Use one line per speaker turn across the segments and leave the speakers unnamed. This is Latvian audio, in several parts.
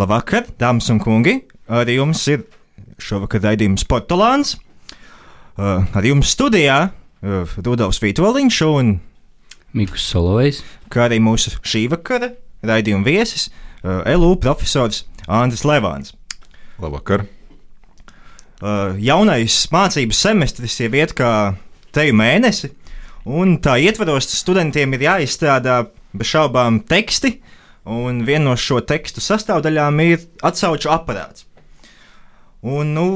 Labvakar, dāmas un kungi! Arī jums ir šovakar raidījums Portugāns. Uh, ar jums studijā uh, Rudolfs Vitoļņš un
Mikls Solovejs.
kā arī mūsu šī vakara raidījuma viesis uh, LU profesors Andris Levāns.
Labvakar!
Uh, jaunais mācību semestris jau iet kā teju mēnesi, un tā ietvaros studentiem ir jāizstrādā bez šaubām teksti, un viena no šo tekstu sastāvdaļām ir atsauču aparāts. Un, nu,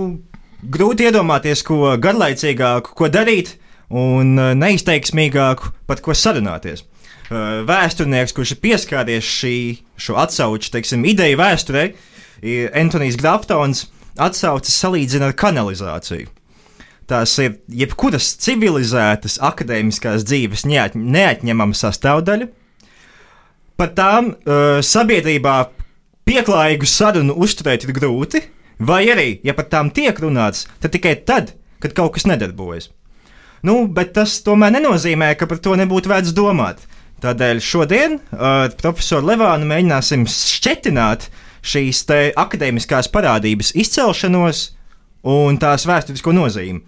grūti iedomāties, ko garlaicīgāku, ko darīt, un uh, neizteiksmīgāku, par ko sarunāties. Uh, Vēsturnieks, kurš ir pieskāries šī, šo atsauču teiksim, ideju vēsturē, ir Antonius Graftons, atsauces salīdzina ar kanalizāciju. Tās ir jebkuras civilizētas akadēmiskās dzīves neat, neatņemama sastāvdaļa. Par tām uh, sabiedrībā pieklājīgu sarunu uzturēt ir grūti, vai arī, ja par tām tiek runāts, tad tikai tad, kad kaut kas nedarbojas. Nu, bet tas tomēr nenozīmē, ka par to nebūtu vērts domāt. Tādēļ šodien ar uh, profesoru Levānu mēģināsim šķetināt šīs akadēmiskās parādības izcelšanos un tās vēsturisko nozīmi.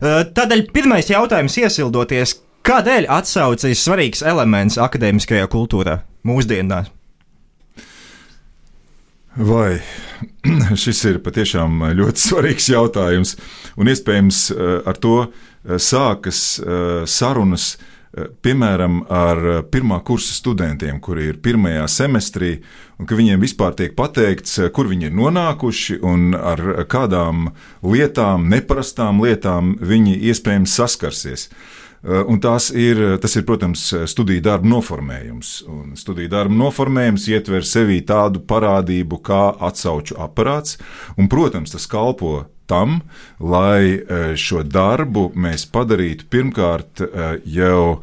Uh, tādēļ pirmais jautājums iesildoties, kādēļ atsauce ir svarīgs elements akadēmiskajā kultūrā mūsdienās?
Vai šis ir patiešām ļoti svarīgs jautājums, un iespējams eh, ar to eh, sākas eh, sarunas, piemēram, ar pirmā kursa studentiem, kuri ir pirmajā semestrī, un ka viņiem vispār tiek pateikts, kur viņi ir nonākuši un ar kādām lietām, neparastām lietām viņi iespējams saskarsies. Un tās ir, tas ir, protams, studiju darba noformējums. Un studiju darba noformējums ietver sevī tādu parādību kā atsauču aparāts, un, protams, tas kalpo tam, lai šo darbu mēs padarītu pirmkārt jau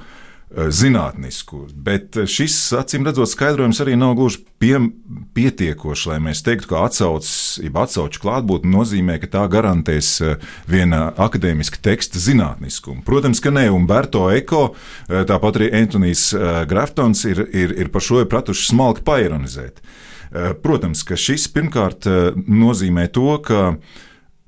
zinātnisku, bet šis, acīm redzot, skaidrojums arī nav gluži pie, pietiekošs, lai mēs teiktu, ka atsauces, jeb atsauču klātbūtne nozīmē, ka tā garantēs viena akadēmiska teksta zinātniskumu. Protams, ka nē, Umberto Eko, tāpat arī Antonijs Graftons ir, ir, ir par šo pratuši smalki paironizēt. Protams, ka šis pirmkārt nozīmē to, ka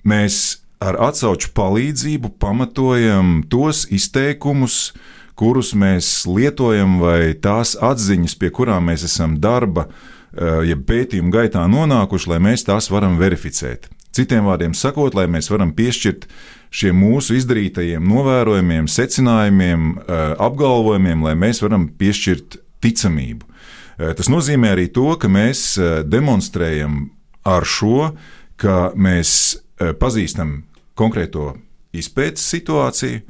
mēs ar atsauču palīdzību pamatojam tos izteikumus, kurus mēs lietojam, vai tās atziņas, pie kurām mēs esam darba, ja pētījuma gaitā nonākuši, lai mēs tās varam verificēt. Citiem vārdiem sakot, lai mēs varam piešķirt šiem mūsu izdarītajiem novērojumiem, secinājumiem, apgalvojumiem, lai mēs varam piešķirt ticamību. Tas nozīmē arī to, ka mēs demonstrējam ar šo, ka mēs pazīstam konkrēto izpētes situāciju,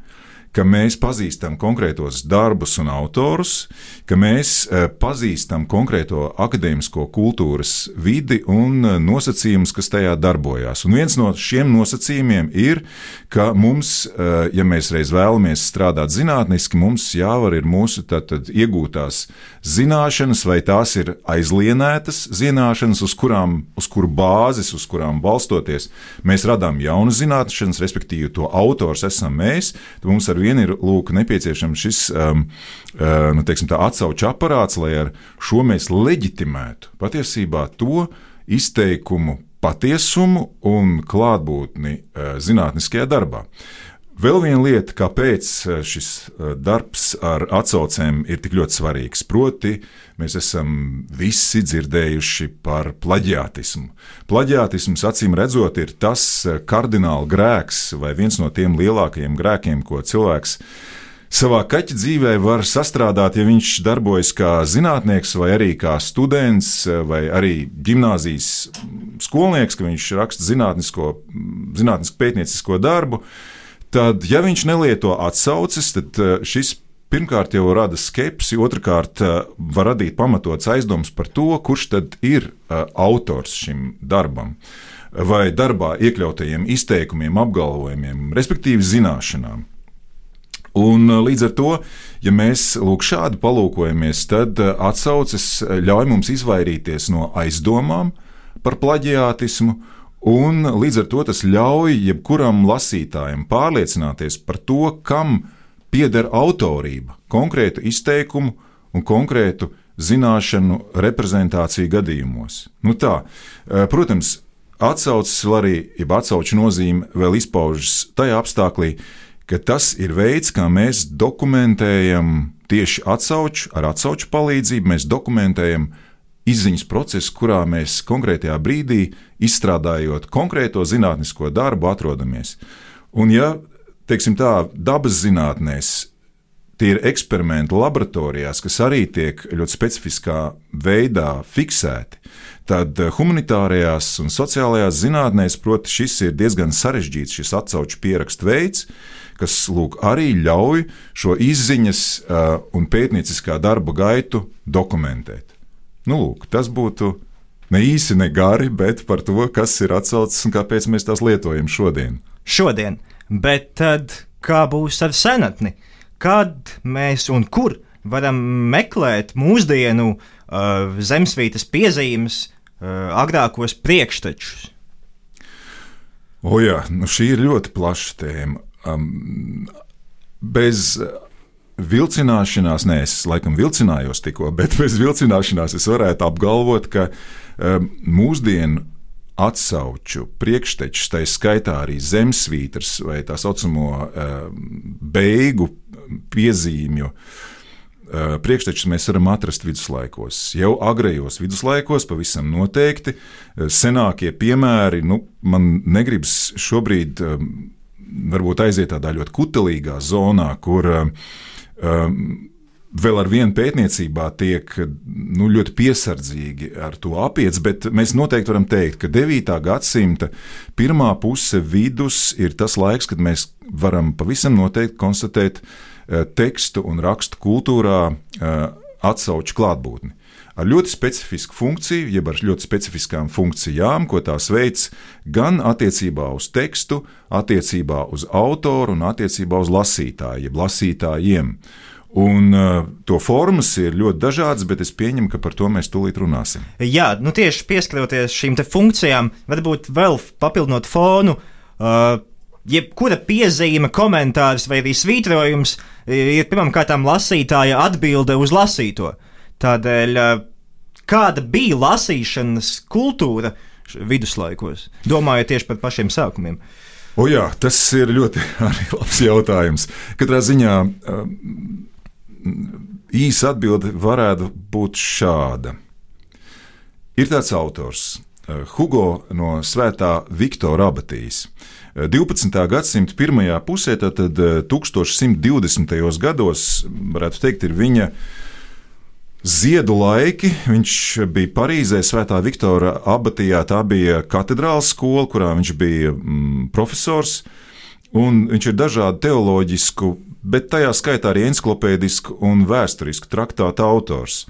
ka mēs pazīstam konkrētos darbus un autorus, ka mēs pazīstam konkrēto akadēmisko kultūras vidi un nosacījumus, kas tajā darbojās. Un viens no šiem nosacījumiem ir, ka mums, ja mēs reiz vēlamies strādāt zinātniski, mums jāvar ir mūsu tātad, iegūtās zināšanas, vai tās ir aizlienētas zināšanas, uz, kurām, uz kuru bāzes, uz kurām balstoties mēs radām jaunas zināšanas, respektīvi to autors esam mēs, tad mums ar vienu ir lūk, nepieciešams šis um, uh, nu, teiksim, atsauču aparāts, lai ar šo mēs leģitimētu patiesībā to izteikumu patiesumu un klātbūtni uh, zinātniskajā darbā. Vēl viena lieta, kāpēc šis darbs ar atsaucēm ir tik ļoti svarīgs, proti, mēs esam visi dzirdējuši par plaģiātismu. Plaģiātisms, acīm redzot, ir tas kardināls grēks vai viens no tiem lielākajiem grēkiem, ko cilvēks savā kaķa dzīvē var sastrādāt, ja viņš darbojas kā zinātnieks, vai arī kā students, vai arī gimnāzijas skolnieks, ka viņš raksta zinātnisko, zinātnisku pētniecisko darbu tad, ja viņš nelieto atsauces, tad eh, šis pirmkārt jau rada skepsi, otrkārt eh, var radīt pamatots aizdoms par to, kurš tad ir eh, autors šim darbam. Vai darbā iekļautajiem izteikumiem, apgalvojumiem, respektīvi zināšanām. Un līdz ar to, ja mēs lūk šādi palūkojamies, tad atsauces ļauj mums izvairīties no aizdomām par plaģiātismu, Un līdz ar to tas ļauj jebkuram lasītājam pārliecināties par to, kam pieder autorība, konkrētu izteikumu un konkrētu zināšanu reprezentāciju gadījumos. Nu tā, protams, atsauces arī, jeb atsauču nozīme vēl izpaužas tajā apstākļā, ka tas ir veids, kā mēs dokumentējam tieši atsauču, ar atsauču palīdzību mēs dokumentējam izziņas procesu, kurā mēs konkrētajā brīdī, izstrādājot konkrēto zinātnisko darbu, atrodamies. Un, ja teiksim tā, dabas zinātnēs tie ir eksperimenti laboratorijās, kas arī tiek ļoti specifiskā veidā fiksēti, tad humanitārajās un sociālajās zinātnēs, proti, šis ir diezgan sarežģīts, šis atsauču pierakstu veids, kas lūk, arī ļauj šo izziņas uh, un pētnieciskā darba gaitu dokumentēt. Nu, lūk, tas būtu ne īsi, ne gari, bet par to, kas ir atsaucis un kāpēc mēs tās lietojam šodien.
Šodien, bet tad kā būs ar senatni? Kad mēs un kur varam meklēt mūsdienu uh, zemesvītas piezīmes, uh, agrākos priekštečus?
O jā, nu šī ir ļoti plaša tēma um, bez vilcināšanās, nē, es laikam vilcinājos tikko, bet bez vilcināšanās es varētu apgalvot, ka um, mūsdienu atsauču priekštečus, tā skaitā arī zemesvītras vai tā saucamo um, beigu piezīmju. Uh, priekštečus mēs varam atrast viduslaikos. Jau agrējos viduslaikos, pavisam noteikti. Senākie piemēri, nu, man negribas šobrīd um, varbūt aiziet tādā ļoti kutelīgā zonā, kur um, vēl ar vienu pētniecībā tiek nu, ļoti piesardzīgi ar to apiets, bet mēs noteikti varam teikt, ka 9. gadsimta pirmā puse vidus ir tas laiks, kad mēs varam pavisam noteikti konstatēt uh, tekstu un rakstu kultūrā uh, atsauču klātbūtni ar ļoti specifisku funkciju, jeb ar ļoti specifiskām funkcijām, ko tās veids gan attiecībā uz tekstu, attiecībā uz autoru un attiecībā uz lasītāju, jeb lasītājiem. Un uh, to formas ir ļoti dažādas, bet es pieņemu, ka par to mēs tūlīt runāsim.
Jā, nu tieši pieskaroties šīm funkcijām, varbūt vēl papildinot fonu. Uh, Jebkura piezīme, komentārs vai arī svītrojums ir pirmkārt lasītāja atbilde uz lasīto. Tādēļ kāda bija lasīšanas kultūra viduslaikos, domājot tieši par pašiem sākumiem?
O jā, tas ir ļoti labs jautājums. Katrā ziņā īsa atbilde varētu būt šāda. Ir tāds autors, Hugo no Svētā Viktora abatijas. 12. Uh, gadsimta pirmajā pusē, tad 1120. Uh, gados, varētu teikt, ir viņa uh, Ziedu laiki viņš bija Parīzē, Svētā Viktora abatijā. Tā bija katedrāls skola, kurā viņš bija mm, profesors. Viņš ir dažādu teoloģisku, bet tajā skaitā arī encyklopēdisku un vēsturisku traktātu autors.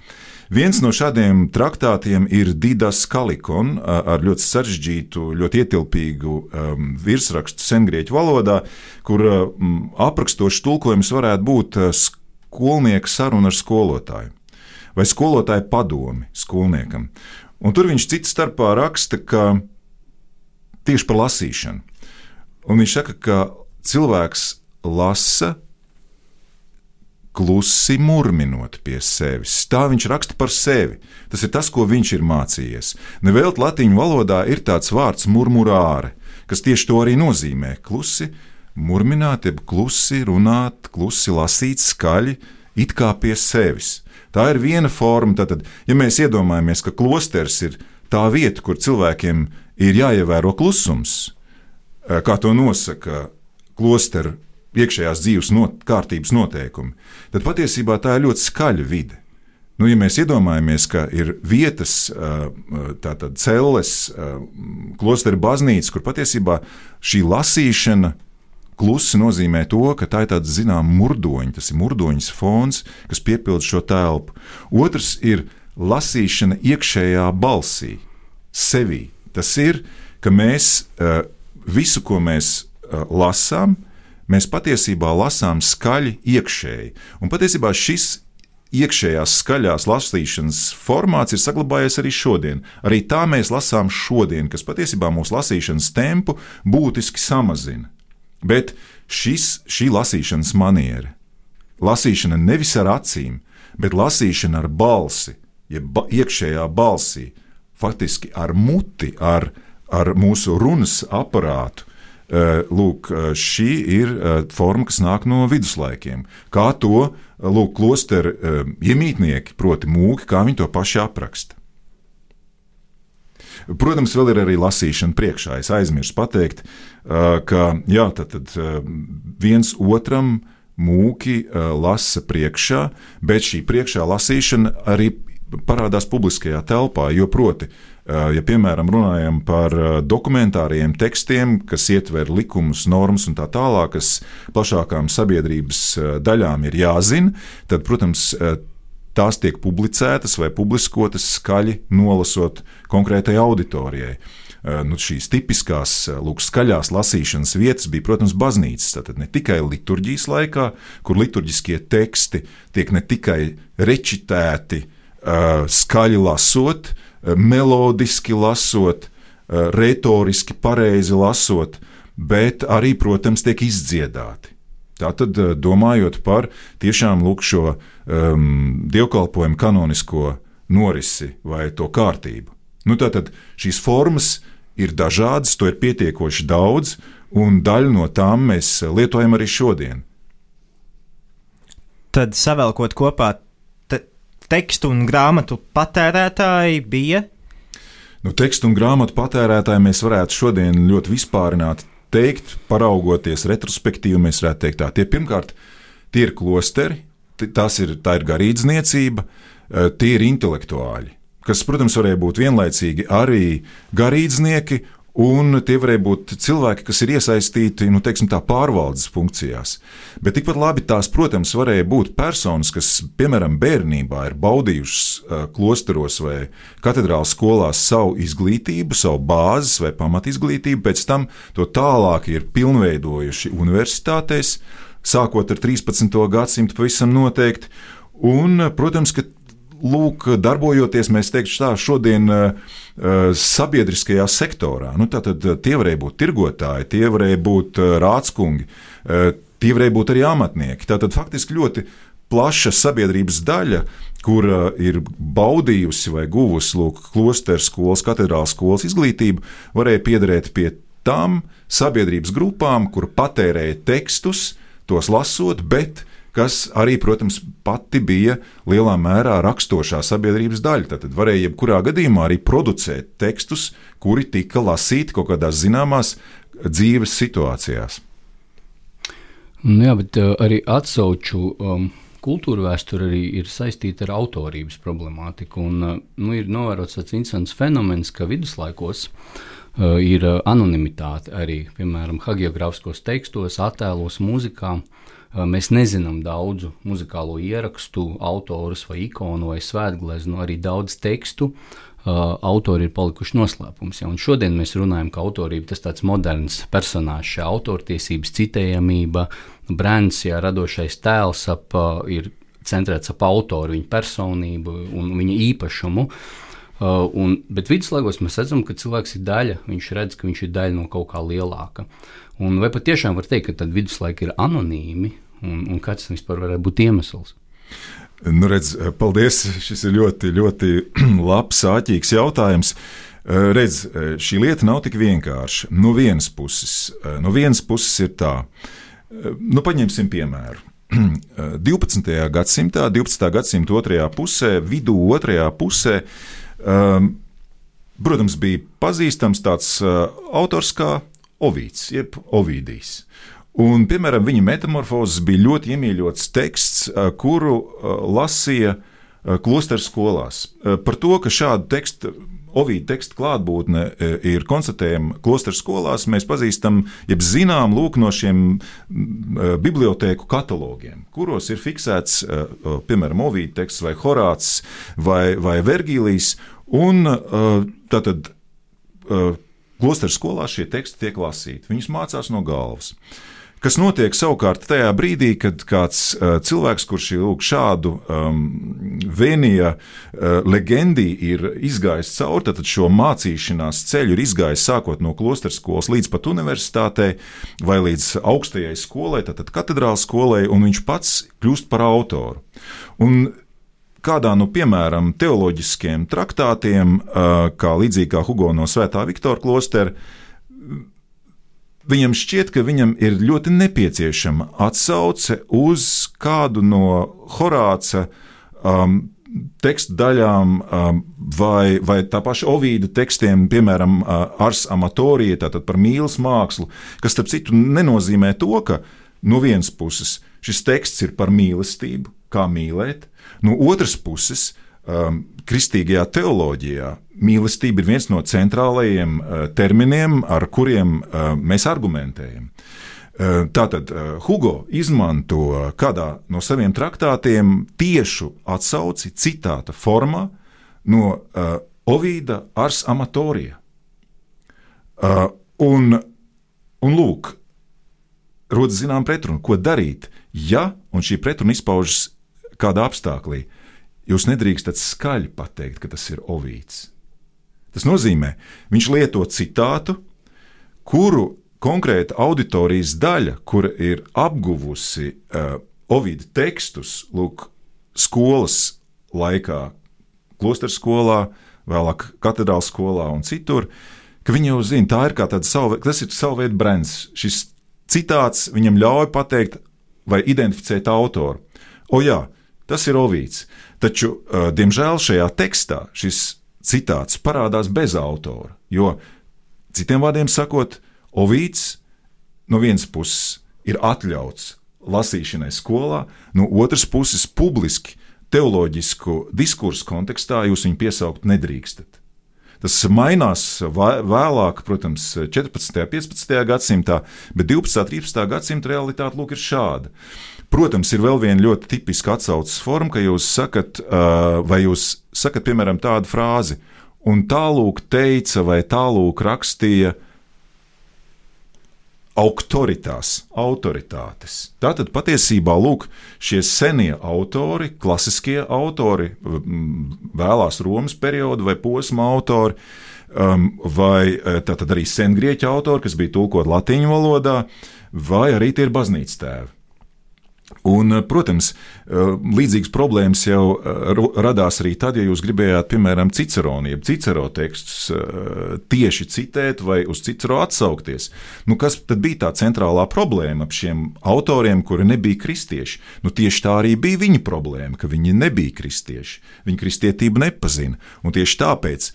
Viens no šādiem traktātiem ir Didas Kalikon ar ļoti sarežģītu, ļoti ietilpīgu um, virsrakstu sengrieķu valodā, kur um, aprakstošs tulkojums varētu būt skolnieka saruna ar skolotāju vai skolotāja padomi skolniekam. Un tur viņš cits starpā raksta, ka tieši par lasīšanu. Un viņš saka, ka cilvēks lasa klusi murminot pie sevis. Tā viņš raksta par sevi. Tas ir tas, ko viņš ir mācījies. Nevēlt latīņu valodā ir tāds vārds murmurāre, kas tieši to arī nozīmē. Klusi murmināt, jeb klusi runāt, klusi lasīt skaļi, it kā pie sevis. Tā ir viena forma. Tātad, ja mēs iedomājamies, ka klosteris ir tā vieta, kur cilvēkiem ir jāievēro klusums, eh, kā to nosaka klosteru iekšējās dzīves not, kārtības noteikumi, tad patiesībā tā ir ļoti skaļa vide. Nu, ja mēs iedomājamies, ka ir vietas, eh, tātad celles, eh, klostera baznīca, kur patiesībā šī lasīšana Klusi nozīmē to, ka tā ir tāda zināmā murdoņa, tas ir murdoņas fons, kas piepilda šo telpu. Otrs ir lasīšana iekšējā balsī, sevī. Tas ir, ka mēs eh, visu, ko mēs eh, lasām, mēs patiesībā lasām skaļi iekšēji. Un patiesībā šis iekšējās skaļās lasīšanas formāts ir saglabājies arī šodien. Arī tā mēs lasām šodien, kas patiesībā mūsu lasīšanas tempu būtiski samazina. Bet šis, šī lasīšanas maniera, lasīšana nevis ar acīm, bet lasīšana ar balsi, jeb ba iekšējā balsī, faktiski ar muti, ar, ar mūsu runas aparātu. Lūk, šī ir forma, kas nāk no viduslaikiem. Kā to lūk, klosteru iemītnieki, proti, mūki, kā viņi to paši apraksta. Protams, vēl ir arī lasīšana priekšā. Es aizmirsu pateikt, ka jā, tad, tad viens otram mūki lasa priekšā, bet šī priekšā lasīšana arī parādās publiskajā telpā. Jo proti, ja piemēram runājam par dokumentāriem tekstiem, kas ietver likumus, normas un tā tālāk, kas plašākām sabiedrības daļām ir jāzina, tad, protams, tās tiek publicētas vai publiskotas skaļi nolasot konkrētai auditorijai. Nu, šīs tipiskās, lūk, skaļās lasīšanas vietas bija, protams, baznīcas. Tātad ne tikai liturģijas laikā, kur liturģiskie teksti tiek ne tikai rečitēti, skaļi lasot, melodiski lasot, retoriski pareizi lasot, bet arī, protams, tiek izdziedāti. Tātad, domājot par tiešām lūk, šo um, dievkalpojumu kanonisko norisi vai to kārtību. Nu, tātad šīs formas ir dažādas, to ir pietiekoši daudz, un daļu no tām mēs lietojam arī šodien.
Tad savēlkot kopā, te, tekstu un grāmatu patērētāji bija.
Nu, tekstu un grāmatu patērētāji mēs varētu šodien ļoti vispārināt teikt, paraugoties retrospektīvi, mēs varētu teikt, tā tie pirmkārt tie ir klosteri, tas ir, tā ir garīdzniecība, eh, tie ir intelektuāļi, kas, protams, varēja būt vienlaicīgi arī garīdznieki Un tie varēja būt cilvēki, kas ir iesaistīti nu, teiksim, pārvaldes funkcijās. Bet tikpat labi tās, protams, varēja būt personas, kas, piemēram, bērnībā ir baudījušas uh, klosteros vai katedrālas skolās savu izglītību, savu bāzes vai pamatizglītību, pēc tam to tālāk ir pilnveidojuši universitātēs, sākot ar 13. gadsimtu pavisam noteikti. Un, protams, ka lūk, darbojoties, mēs teiktu, tā šodien uh, sabiedriskajā sektorā. Nu, tātad tie varēja būt tirgotāji, tie varēja būt rādskungi, tie varēja būt arī amatnieki. Tātad faktiski ļoti plaša sabiedrības daļa, kura ir baudījusi vai guvusi lūk, klosteru skolas, katedrālas skolas izglītību, varēja piederēt pie tām sabiedrības grupām, kur patērēja tekstus, tos lasot, bet kas arī, protams, pati bija lielā mērā rakstošā sabiedrības daļa. Tad varēja jebkurā gadījumā arī producēt tekstus, kuri tika lasīti kaut kādās zināmās dzīves situācijās.
Nu jā, bet uh, arī atsauču um, kultūra vēsture arī ir saistīta ar autorības problemātiku. Un, uh, nu, ir novērots tāds interesants fenomens, ka viduslaikos uh, ir anonimitāte arī, piemēram, hagiogrāfiskos tekstos, attēlos, mūzikā. Uh, Mēs nezinām daudzu muzikālo ierakstu, autorus vai ikonu vai svētgleznu, arī daudz tekstu. Autori ir palikuši noslēpums. Ja? Un šodien mēs runājam, ka autorība tas tāds moderns personāžs, autortiesības, citējamība, brands, ja radošais tēls ap, ir centrēts ap autoru, viņa personību un viņa īpašumu. Uh, un, bet viduslaikos mēs redzam, ka cilvēks ir daļa, viņš redz, ka viņš ir daļa no kaut kā lielāka. Un vai patiešām var teikt, ka viduslaiki ir anonīmi, un, un kāds tam vispār varētu būt iemesls?
Nu, redz, paldies! Šis ir ļoti, ļoti labs, āķīgs jautājums. Eh, redz, eh, šī lieta nav tik vienkārša. No vienas puses, eh, no vienas puses ir tā, nu, paņemsim piemēru. 12. gadsimtā, 12. gadsimta otrajā pusē, vidū otrajā pusē, um, protams, bija pazīstams tāds uh, autors kā Ovīds, jeb Ovidijs. Un, piemēram, viņa metamorfozes bija ļoti iemīļots teksts, kuru lasīja klosteru skolās. Par to, ka šādu tekstu Ovīda teksta klātbūtne ir konstatējama klosteru skolās, mēs pazīstam, jeb zinām, lūk, no šiem bibliotēku katalogiem, kuros ir fiksēts, piemēram, Ovīda teksts vai Horāts vai, vai Vergīlijs. Un tātad Klosteru skolās šie teksti tiek lasīti. Viņus mācās no galvas. Kas notiek savukārt tajā brīdī, kad kāds uh, cilvēks, kurš ir lūk, šādu um, vēnija uh, legendī ir izgājis cauri, tad šo mācīšanās ceļu ir izgājis sākot no klosteru skolas līdz pat universitātei vai līdz augstajai skolai, tātad katedrāls skolai, un viņš pats kļūst par autoru. Un kādā no, piemēram, teoloģiskiem traktātiem, kā līdzīgi kā Hugo no Svētā Viktora klostera, viņam šķiet, ka viņam ir ļoti nepieciešama atsauce uz kādu no Horāca um, tekstu daļām, um, vai, vai tā paša Ovīda tekstiem, piemēram, uh, Ars Amatorija, tātad par mīlas mākslu, kas, starp citu, nenozīmē to, ka no vienas puses šis teksts ir par mīlestību, kā mīlēt, no otras puses, um, kristīgajā teoloģijā mīlestība ir viens no centrālajiem uh, terminiem, ar kuriem uh, mēs argumentējam. Uh, tātad Hugo izmanto kādā no saviem traktātiem tiešu atsauci citāta formā no Ovīda Ars Amatorija. Un, un lūk, rodas zinām pretruna, ko darīt, ja šī pretruna izpaužas kādā apstākļā. Jūs nedrīkstat skaļi pateikt, ka tas ir ovīds. Tas nozīmē, viņš lieto citātu, kuru konkrēta auditorijas daļa, kura ir apguvusi uh, ovīda tekstus, lūk, skolas laikā, klosteru skolā, vēlāk katedrālas skolā un citur, ka viņi jau zina, tā ir kā tāds savu, tas ir savu veidu brands. Šis citāts viņam ļauj pateikt vai identificēt autoru. O jā, tas ir Ovīds. Taču, uh, diemžēl, šajā tekstā šis citāts parādās bez autora. Jo, citiem vārdiem sakot, Ovīds no vienas puses ir atļauts lasīšanai skolā, no otras puses publiski teoloģisku diskursu kontekstā jūs viņu piesaukt nedrīkstat. Tas mainās vēlāk, protams, 14. un 15. gadsimtā, bet 12. un 13. gadsimta realitāte lūk, ir šāda. Protams, ir vēl viena ļoti tipiska atsauces forma, ka jūs sakat, vai jūs sakat, piemēram, tādu frāzi, un tālūk teica, vai tālūk rakstīja autoritātes, autoritātes. Tātad patiesībā lūk, šie senie autori, klasiskie autori, vēlās Romas perioda vai posma autori, um, vai tātad arī sengrieķu autori, kas bija tulkot latīņu valodā, vai arī tie ir baznīcas tēvi. Un, eh, protams, eh, līdzīgas problēmas jau eh, radās arī tad, ja jūs gribējāt, piemēram, Ciceronu, jeb Cicero tekstus tieši citēt vai uz Cicero atsaukties. Nu, kas tad bija tā centrālā problēma ap šiem autoriem, kuri nebija kristieši? Nu, tieši tā arī bija viņa problēma, ka viņi nebija kristieši. Viņi kristietību nepazina. Un tieši tāpēc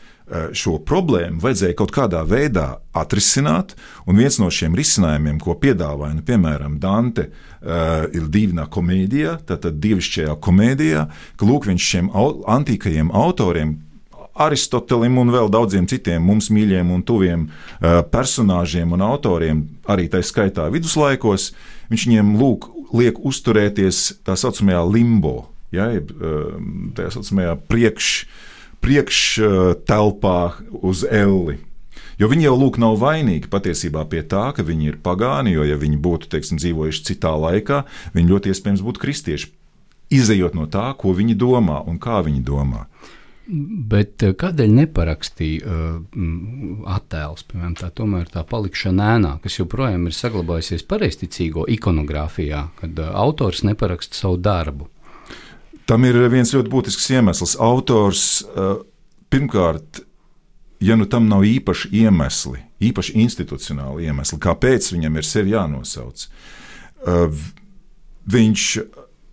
šo problēmu vajadzēja kaut kādā veidā atrisināt, un viens no šiem risinājumiem, ko piedāvāja, nu, piemēram, Dante, uh, ir divna komēdija, tātad dievišķajā komēdijā, ka lūk, viņš šiem antīkajiem autoriem, Aristotelim un vēl daudziem citiem mums mīļiem un tuviem uh, personāžiem un autoriem, arī tā skaitā viduslaikos, viņš viņiem lūk, liek uzturēties tā saucamajā limbo, ja, tā saucamajā priekšā priekštelpā uz elli. Jo viņi jau lūk, nav vainīgi patiesībā pie tā, ka viņi ir pagāni, jo, ja viņi būtu teiksim, dzīvojuši citā laikā, viņi ļoti iespējams būtu kristieši. Izejot no tā, ko viņi domā un kā viņi domā.
Bet eh, kādēļ neparakstīja uh, attēls, piemēram, tā tomēr tā palikšana ēnā, kas joprojām ir saglabājusies pareizticīgo ikonogrāfijā, kad uh, autors neparaksta savu darbu?
Tam ir viens ļoti būtisks iemesls. Autors eh, pirmkārt, ja nu tam nav īpaši iemesli, īpaši institucionāli iemesli, kāpēc viņam ir sevi jānosauc, eh, viņš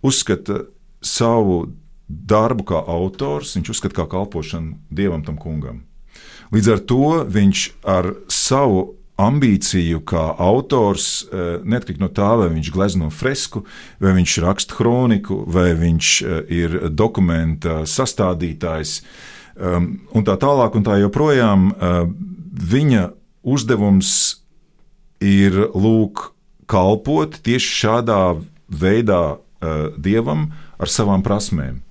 uzskata savu darbu kā autors, viņš uzskata kā kalpošanu dievam, tam kungam. Līdz ar to viņš ar savu ambīciju kā autors, eh, neatkarīgi no tā, vai viņš glezno fresku, vai viņš raksta kroniku, vai viņš eh, ir dokumenta sastādītājs, um, un tā tālāk, un tā joprojām. Eh, viņa uzdevums ir lūk, kalpot tieši šādā veidā dievam ar savām prasmēm.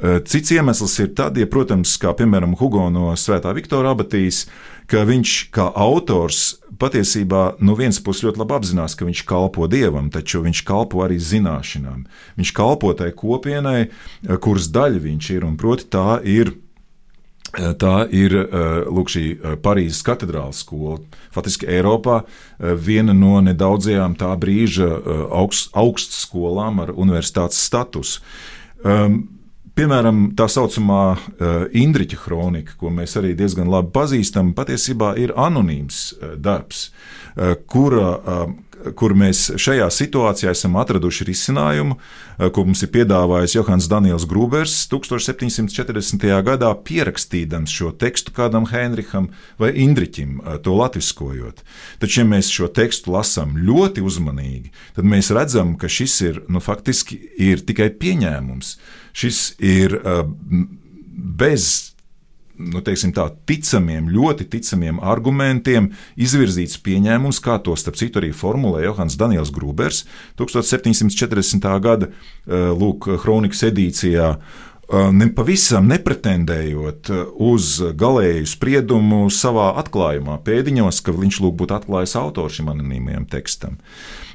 Cits iemesls ir tad, ja, protams, kā piemēram Hugo no Svētā Viktora abatijas, ka viņš kā autors patiesībā no vienas puses ļoti labi apzinās, ka viņš kalpo dievam, taču viņš kalpo arī zināšanām. Viņš kalpo tai kopienai, kuras daļa viņš ir, un proti tā ir. Tā ir lūk, šī Parīzes katedrālas skola. Faktiski Eiropā viena no nedaudzajām tā brīža augst, augstskolām ar universitātes statusu. Um, Piemēram, tā saucamā uh, Indriča kronika, ko mēs arī diezgan labi pazīstam, patiesībā ir anonīms uh, darbs, uh, kura uh, kur mēs šajā situācijā esam atraduši risinājumu, eh, ko mums ir piedāvājis Johans Daniels Grūbers 1740. gadā, pierakstīdams šo tekstu kādam Heinricham vai Indriķim, eh, to latviskojot. Taču, ja mēs šo tekstu lasām ļoti uzmanīgi, tad mēs redzam, ka šis ir nu, faktiski ir tikai pieņēmums. Šis ir uh, bez nu, tā, ticamiem, ļoti ticamiem argumentiem izvirzīts pieņēmums, kā to starp citu arī formulē Johans Daniels Grūbers 1740. gada eh, Lūk, kronikas edīcijā. Eh, ne pavisam nepretendējot eh, uz galēju spriedumu savā atklājumā, pēdiņos, ka viņš lūk būtu atklājis autoru šim anonīmajam tekstam.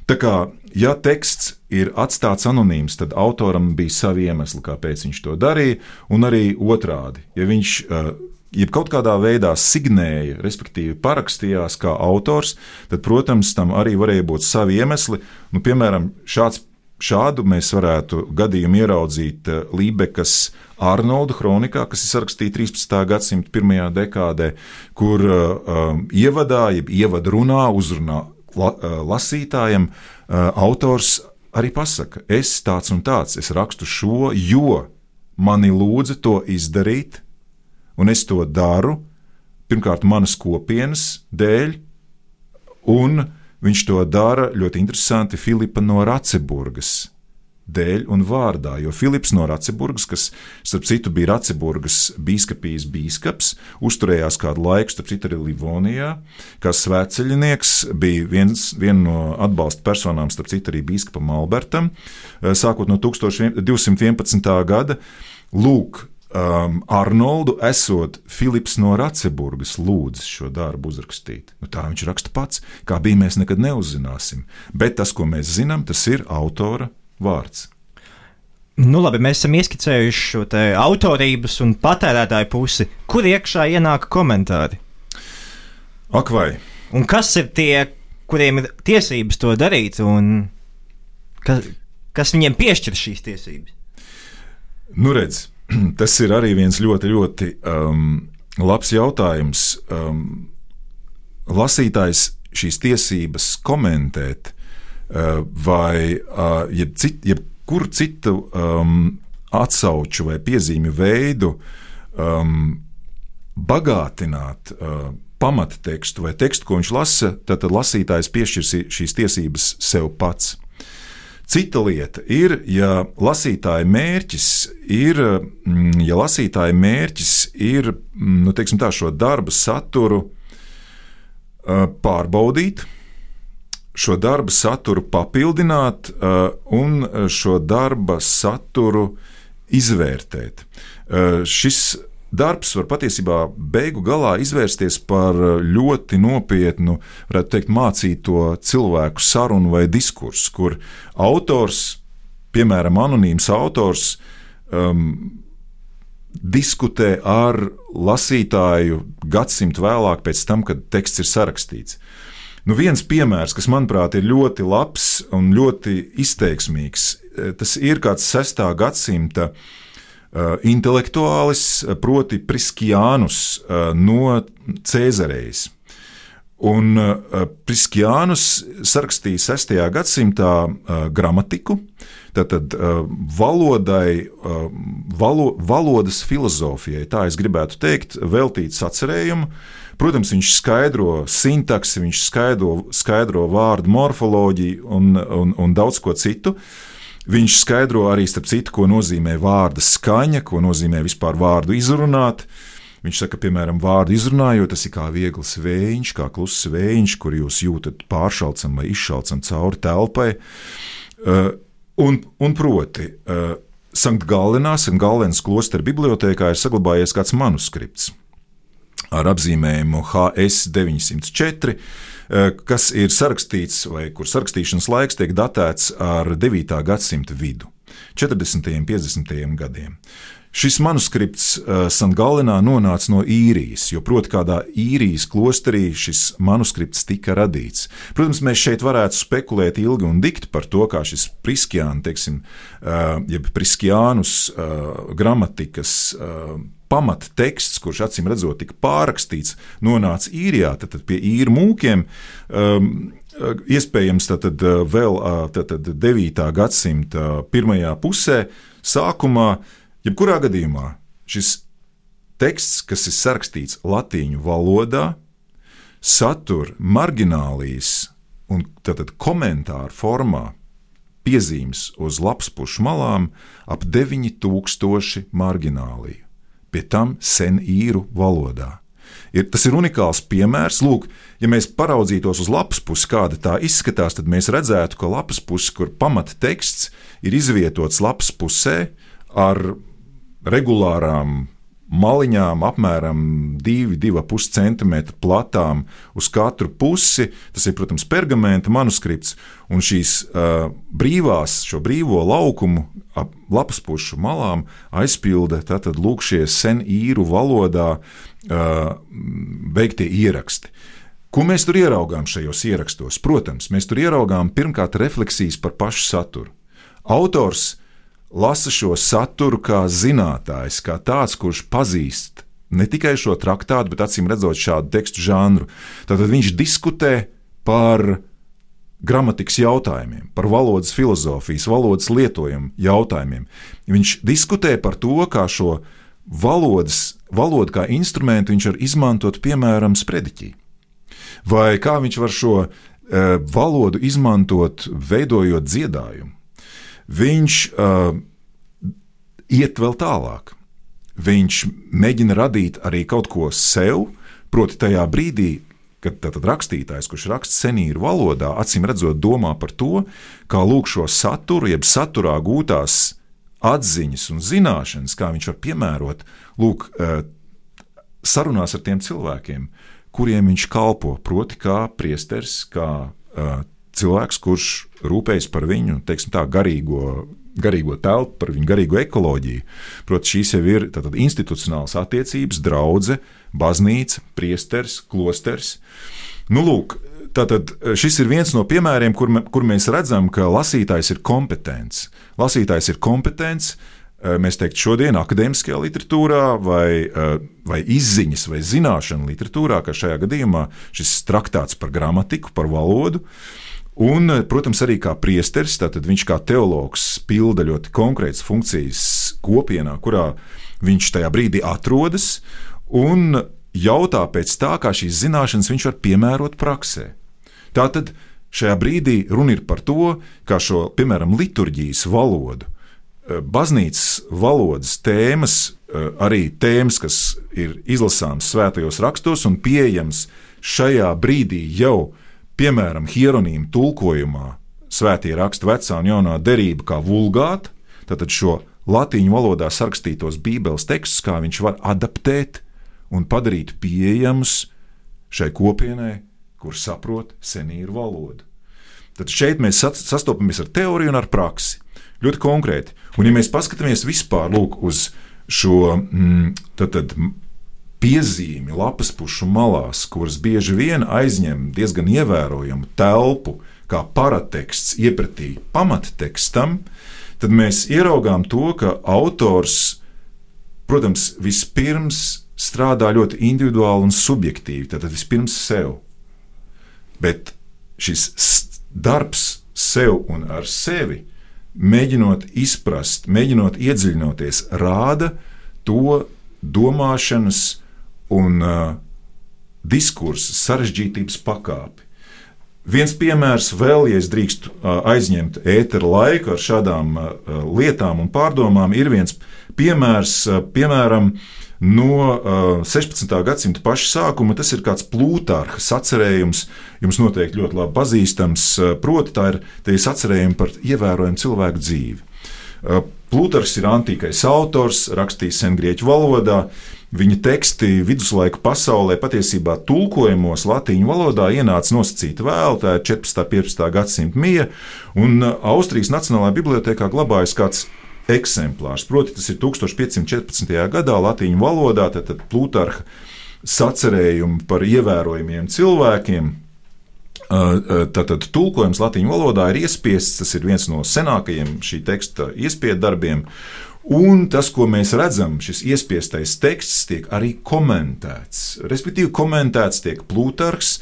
Tā kā, ja teksts ir atstāts anonīms, tad autoram bija savi iemesli, kāpēc viņš to darīja, un arī otrādi. Ja viņš uh, ja kaut kādā veidā signēja, respektīvi parakstījās kā autors, tad, protams, tam arī varēja būt savi iemesli. Nu, piemēram, šāds, šādu mēs varētu gadījumu ieraudzīt uh, Lībekas Arnolda kronikā, kas ir sarakstīta 13. gadsimta pirmajā dekādē, kur uh, um, ievadā, jeb ievadrunā, uzrunā la, lasītājam autors arī pasaka, es tāds un tāds, es rakstu šo, jo mani lūdza to izdarīt, un es to daru pirmkārt manas kopienas dēļ, un viņš to dara ļoti interesanti Filipa no Raceburgas dēļ un vārdā. Jo Filips no Raceburgas, kas, starp citu, bija Raceburgas biskupijas biskups, uzturējās kādu laiku, starp citu, arī Livonijā, kā svētceļinieks, bija viens viena no atbalsta personām, starp citu, arī biskupam Albertam, sākot no 1211. gada. Lūk, um, Arnoldu, esot Filips no Raceburgas, lūdzis šo darbu uzrakstīt. Nu, tā viņš raksta pats. Kā bija, mēs nekad neuzzināsim. Bet tas, ko mēs zinām, tas ir autora vārds.
Nu, labi, mēs esam ieskicējuši šo autorības un patērētāju pusi. Kur iekšā ienāk komentāri?
Ak, vai?
Un kas ir tie, kuriem ir tiesības to darīt, un kas, kas viņiem piešķir šīs tiesības?
Nu, redz, tas ir arī viens ļoti, ļoti um, labs jautājums. Um, lasītājs šīs tiesības komentēt Eh, vai eh, jeb cit, jebkuru citu um, atsauču vai piezīmju veidu um, bagātināt uh, pamattekstu vai tekstu, ko viņš lasa, tad lasītājs piešķirs šīs tiesības sev pats. Cita lieta ir, ja lasītāja mērķis ir, mm, ja lasītāja mērķis ir mm, nu, tā, šo darbu saturu pārbaudīt, šo darba saturu papildināt uh, un šo darba saturu izvērtēt. Šis darbs var patiesībā beigu galā izvērsties par ļoti nopietnu, varētu teikt, mācīto cilvēku sarunu vai diskursu, kur autors, piemēram, anonīms autors, um, diskutē ar lasītāju gadsimtu vēlāk, pēc tam, kad teksts ir sarakstīts. Nu, viens piemērs, kas manuprāt ir ļoti labs un ļoti izteiksmīgs, eh, tas ir kāds 6. gadsimta uh, intelektuālis, proti, Priskijānus uh, no Cēzarejas. Un uh, Priskijānus sarakstīja 6. gadsimtā uh, gramatiku, tātad uh, valodai, uh, valo, valodas filozofijai, tā es gribētu teikt, veltīts atcerējumu. Protams, viņš skaidro sintaksi, viņš skaidro, skaidro vārdu morfoloģiju un, un, un daudz ko citu. Viņš skaidro arī, starp citu, ko nozīmē vārda skaņa, ko nozīmē vispār vārdu izrunāt. Viņš saka, piemēram, vārdu izrunājot, tas ir kā viegls vējš, kā kluss vējš, kur jūs jūtat pāršalcam vai izšalcam cauri telpai. Uh, un, un proti, uh, Sankt Galenās un Galvenas klostera bibliotekā ir saglabājies kāds manuskripts ar apzīmējumu HS 904, eh, kas ir sarakstīts, vai kur sarakstīšanas laiks tiek datēts ar 9. gadsimta vidu, 40. un 50. gadiem. Šis manuskripts uh, Sangalinā nonāca no īrijas, jo, proti, kādā īrijas klosterī šis manuskripts tika radīts. Protams, mēs šeit varētu spekulēt ilgi un dikti par to, kā šis priskjāns, teiksim, uh, jeb priskjānus uh, gramatikas. Uh, pamatteksts, kurš acīm redzot tika pārrakstīts, nonāca īrijā, tad, pie īru mūkiem. Um, iespējams, tad, tad vēl tad, tad 9. gadsimta pirmajā pusē, sākumā Jebkurā gadījumā šis teksts, kas ir sarakstīts latīņu valodā, satur marginālijas un tātad komentāru formā piezīmes uz lapas pušu malām ap 9000 margināliju, pie tam sen īru valodā. Ir, tas ir unikāls piemērs. Lūk, ja mēs paraudzītos uz lapas pusi, kāda tā izskatās, tad mēs redzētu, ka lapas puse, kur pamata teksts ir izvietots lapas pusē ar regulārām maliņām, apmēram 2,5 cm platām uz katru pusi. Tas ir, protams, pergamenta manuskripts, un šīs uh, brīvās, šo brīvo laukumu ap lapas pušu malām aizpilda tātad lūk šie sen īru valodā uh, veiktie ieraksti. Ko mēs tur ieraugām šajos ierakstos? Protams, mēs tur ieraugām pirmkārt refleksijas par pašu saturu. Autors lasa šo saturu kā zinātājs, kā tāds, kurš pazīst ne tikai šo traktātu, bet acīm redzot šādu tekstu žanru. Tad viņš diskutē par gramatikas jautājumiem, par valodas filozofijas, valodas lietojumu jautājumiem. Viņš diskutē par to, kā šo valodas, valodu kā instrumentu viņš var izmantot piemēram sprediķī. Vai kā viņš var šo e, valodu izmantot, veidojot dziedājumu viņš uh, iet vēl tālāk. Viņš mēģina radīt arī kaut ko sev, proti, tajā brīdī, kad tātad rakstītājs, kurš raksta senīru valodā, acīm redzot, domā par to, kā lūk šo saturu, jeb saturā gūtās atziņas un zināšanas, kā viņš var piemērot, lūk, sarunās ar tiem cilvēkiem, kuriem viņš kalpo, proti, kā priesteris, kā cilvēks, kurš rūpējas par viņu teiksim, tā, garīgo, garīgo telpu, par viņu garīgo ekoloģiju. Protams, šīs jau ir tātad, institucionāls attiecības, draudzene, baznīca, priesteris, klosters. Nu, lūk, Tātad šis ir viens no piemēriem, kur, kur mēs redzam, ka lasītājs ir kompetents. Lasītājs ir kompetents, eh, mēs teiktu, šodien akadēmiskajā literatūrā, vai, eh, vai izziņas, vai zināšanu literatūrā, kā šajā gadījumā šis traktāts par gramatiku, par valodu. Uh, Un, protams, arī kā priesteris, tātad viņš kā teologs pilda ļoti konkrētas funkcijas kopienā, kurā viņš tajā brīdī atrodas, un jautā pēc tā, kā šīs zināšanas viņš var piemērot praksē. Tātad šajā brīdī runa ir par to, kā šo, piemēram, liturģijas valodu, eh, baznīcas valodas tēmas, eh, arī tēmas, kas ir izlasāmas svētajos rakstos un pieejamas šajā brīdī jau piemēram, hieronīmu tulkojumā svētie raksta vecā un jaunā derība kā vulgāta, tad šo latīņu valodā sarakstītos Bībeles tekstus, kā viņš var adaptēt un padarīt pieejamus šai kopienai, kur saprot senīru valodu. Tad šeit mēs sastopamies ar teoriju un ar praksi. Ļoti konkrēti. Un, ja mēs paskatāmies vispār lūk, uz šo mm, tad, tad, piezīmi lapas pušu malās, kuras bieži vien aizņem diezgan ievērojamu telpu, kā parateksts iepratī pamattekstam, tad mēs ieraugām to, ka autors, protams, vispirms strādā ļoti individuāli un subjektīvi, tad vispirms sev. Bet šis darbs sev un ar sevi, mēģinot izprast, mēģinot iedziļinoties, rāda to domāšanas, un uh, diskursa sarežģītības pakāpi. Viens piemērs vēl, ja es drīkstu uh, aizņemt ēteru laiku ar šādām uh, lietām un pārdomām, ir viens piemērs, uh, piemēram, no 16. gadsimta paša sākuma. Tas ir kāds plūtārhas atcerējums, jums noteikti ļoti labi pazīstams. Proti, tā ir, ir atcerējumi par ievērojumu cilvēku dzīvi. Plūtars ir antīkais autors, rakstījis sengrieķu valodā. Viņa teksti viduslaiku pasaulē patiesībā tulkojumos latīņu valodā ienāca nosacīti vēl, tā ir 14. un 15. gadsimta mija, un Austrijas Nacionālajā bibliotekā glabājas kāds eksemplārs. Proti, tas ir 1514. gadā latīņu valodā, tad, tad Plutarha sacerējumi par ievērojumiem cilvēkiem. Tātad tulkojums latviešu valodā ir iespiests, tas ir viens no senākajiem šī teksta iespiedu darbiem. Un tas, ko mēs redzam, šis iespiestais teksts tiek arī komentēts. Respektīvi, komentēts tiek Plutarks,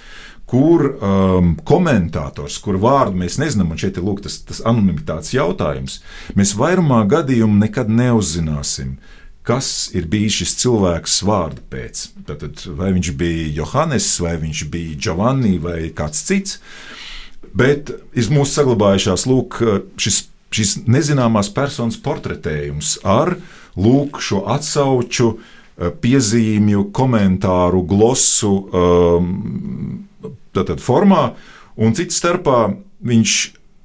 kur um, komentators, kur vārdu mēs nezinām, un šeit ir lūk, tas, tas anonimitātes jautājums, mēs vairumā gadījumu nekad neuzzināsim. Kas ir bijis šis cilvēks vārdu pēc? Tātad, vai viņš bija Johannes, vai viņš bija Giovanni, vai kāds cits. Bet ir mūsu saglabājušās lūk, šis, šis nezināmās personas portretējums ar lūk, šo atsauču, piezīmju, komentāru, glosu. Um, tātad formā, un cits starpā viņš,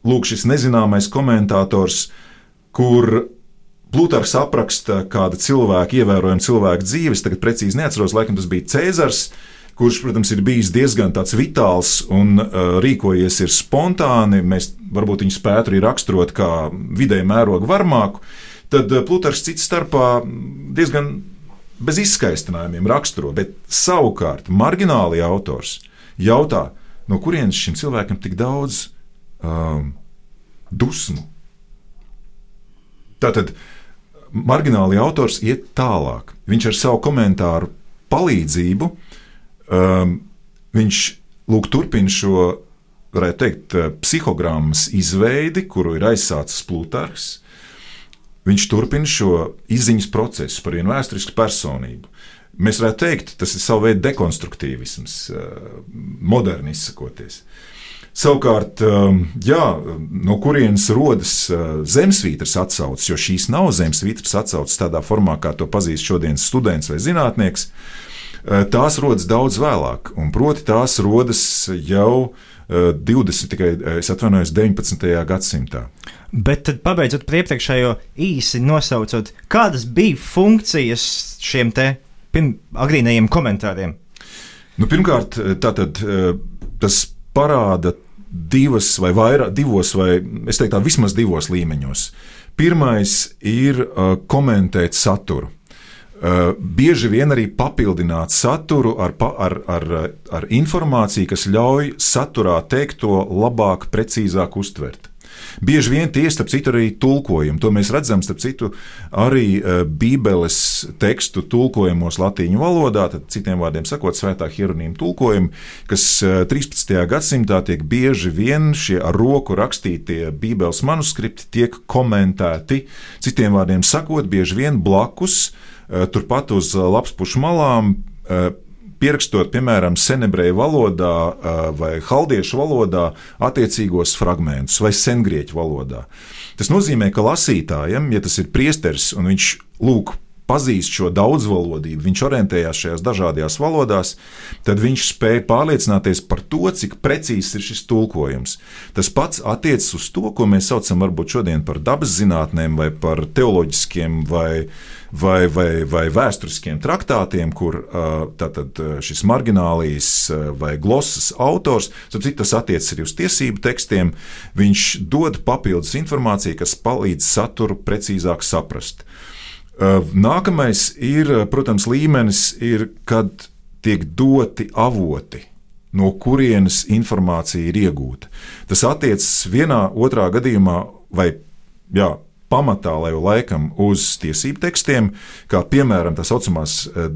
lūk, šis nezināmais komentators, kur Plutarks apraksta kāda cilvēka, ievērojama cilvēka dzīves, tagad precīzi neatceros, laikam tas bija Cēzars, kurš, protams, ir bijis diezgan vitāls un uh, rīkojies ir spontāni. Mēs varbūt viņu spētu arī raksturot kā vidēji mēroga varmāku. Tad uh, Plutarks cits starpā diezgan bez izskaistinājumiem raksturo, bet savukārt margināli autors jautā, no kurienes šim cilvēkam tik daudz um, dusmu. Tātad margināli autors iet tālāk. Viņš ar savu komentāru palīdzību um, viņš lūk, turpina šo, varētu teikt, uh, psihogrammas izveidi, kuru ir aizsācis Plutarks. Viņš turpina šo izziņas procesu par vienu vēsturisku personību. Mēs varētu teikt, tas ir sava veida dekonstruktīvisms, eh, moderni izsakoties. Savukārt, eh, jā, no kurienes rodas eh, zemesvītras atsauces, jo šīs nav zemesvītras atsauces tādā formā, kā to pazīst šodienas students vai zinātnieks, tās rodas daudz vēlāk. Un proti, tās rodas jau 20, tikai es atvainojos, 19. gadsimtā.
Bet tad, pabeidzot iepriekšējo īsi nosaucot, kādas bija funkcijas šiem te agrīnajiem komentāriem?
Nu, pirmkārt, tātad, tas parāda divas vai vairāk, divos, vai es teiktu, vismaz divos līmeņos. Pirmais ir uh, komentēt saturu. Uh, bieži vien arī papildināt saturu ar, ar, ar, ar informāciju, kas ļauj saturā teikto labāk, precīzāk uztvert. Bieži vien tie, starp citu, arī tulkojumi. To mēs redzam, starp citu, arī uh, Bībeles tekstu tulkojumos latīņu valodā, tad citiem vārdiem sakot, svētā hieronīma tulkojumi, kas uh, 13. gadsimtā tiek bieži vien šie ar roku rakstītie Bībeles manuskripti tiek komentēti. Citiem vārdiem sakot, bieži vien blakus, uh, turpat uz lapspušu malām pierakstot, piemēram, senebreju valodā vai haldiešu valodā attiecīgos fragmentus vai sengrieķu valodā. Tas nozīmē, ka lasītājam, ja tas ir priesteris un viņš lūk pazīst šo daudzvalodību, viņš orientējās šajās dažādajās valodās, tad viņš spēja pārliecināties par to, cik precīzs ir šis tulkojums. Tas pats attiecas uz to, ko mēs saucam varbūt šodien par dabas zinātnēm vai par teoloģiskiem vai, vai, vai, vai vēsturiskiem traktātiem, kur tātad šis marginālijas vai glosas autors, citu, tas attiecas arī uz tiesību tekstiem, viņš dod papildus informāciju, kas palīdz saturu precīzāk saprast. Eh, nākamais ir, eh, protams, līmenis, ir, kad tiek doti avoti, no kurienes informācija ir iegūta. Tas attiecas vienā, otrā gadījumā, vai jā, pamatā jau laikam uz tiesību tekstiem, kā piemēram tā saucamās eh,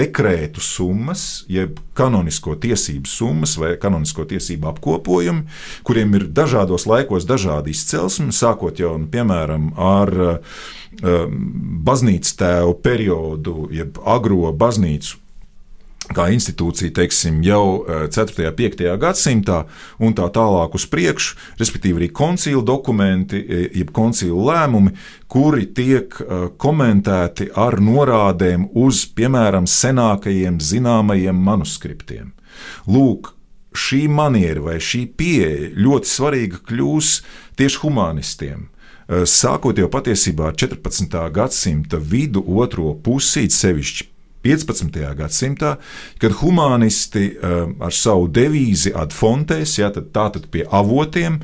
dekrētu summas, jeb kanonisko tiesību summas vai kanonisko tiesību apkopojumi, kuriem ir dažādos laikos dažādi izcelsmi, sākot jau piemēram ar baznīcas tēvu periodu, jeb agro baznīcu kā institūcija, teiksim, jau 4. un 5. gadsimtā, un tā tālāk uz priekšu, respektīvi arī koncīlu dokumenti, jeb koncīlu lēmumi, kuri tiek komentēti ar norādēm uz, piemēram, senākajiem zināmajiem manuskriptiem. Lūk, šī maniera vai šī pieeja ļoti svarīga kļūs tieši humanistiem. Eh, sākot jau patiesībā ar 14. gadsimta vidu, otro pusi, sevišķi 15. gadsimtā, kad humanisti eh, ar savu devīzi ad fontes, ja, tad, tātad pie avotiem,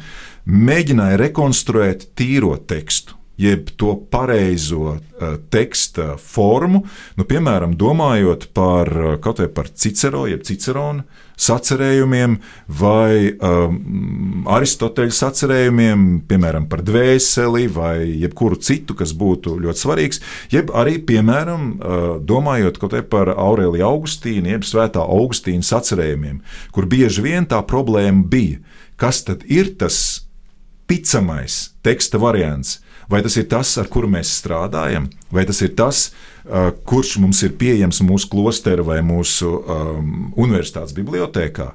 mēģināja rekonstruēt tīro tekstu. jeb to pareizo uh, teksta formu, nu, piemēram, domājot par uh, kaut vai par Cicero, jeb Cicerona sacerējumiem, vai um, Aristoteļa sacerējumiem, piemēram, par dvēseli, vai jebkuru citu, kas būtu ļoti svarīgs, jeb arī, piemēram, uh, domājot kaut par Aurēliju Augustīnu, jeb Svētā Augustīna sacerējumiem, kur bieži vien tā problēma bija, kas tad ir tas ticamais teksta variants. Vai tas ir tas, ar kuru mēs strādājam, vai tas ir tas, uh, kurš mums ir pieejams mūsu klostera vai mūsu um, universitātes bibliotekā?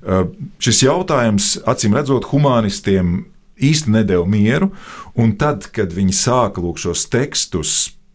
Uh, šis jautājums, acīm redzot, humanistiem īsti nedēļa mieru, un tad, kad viņi sāka lūk šos tekstus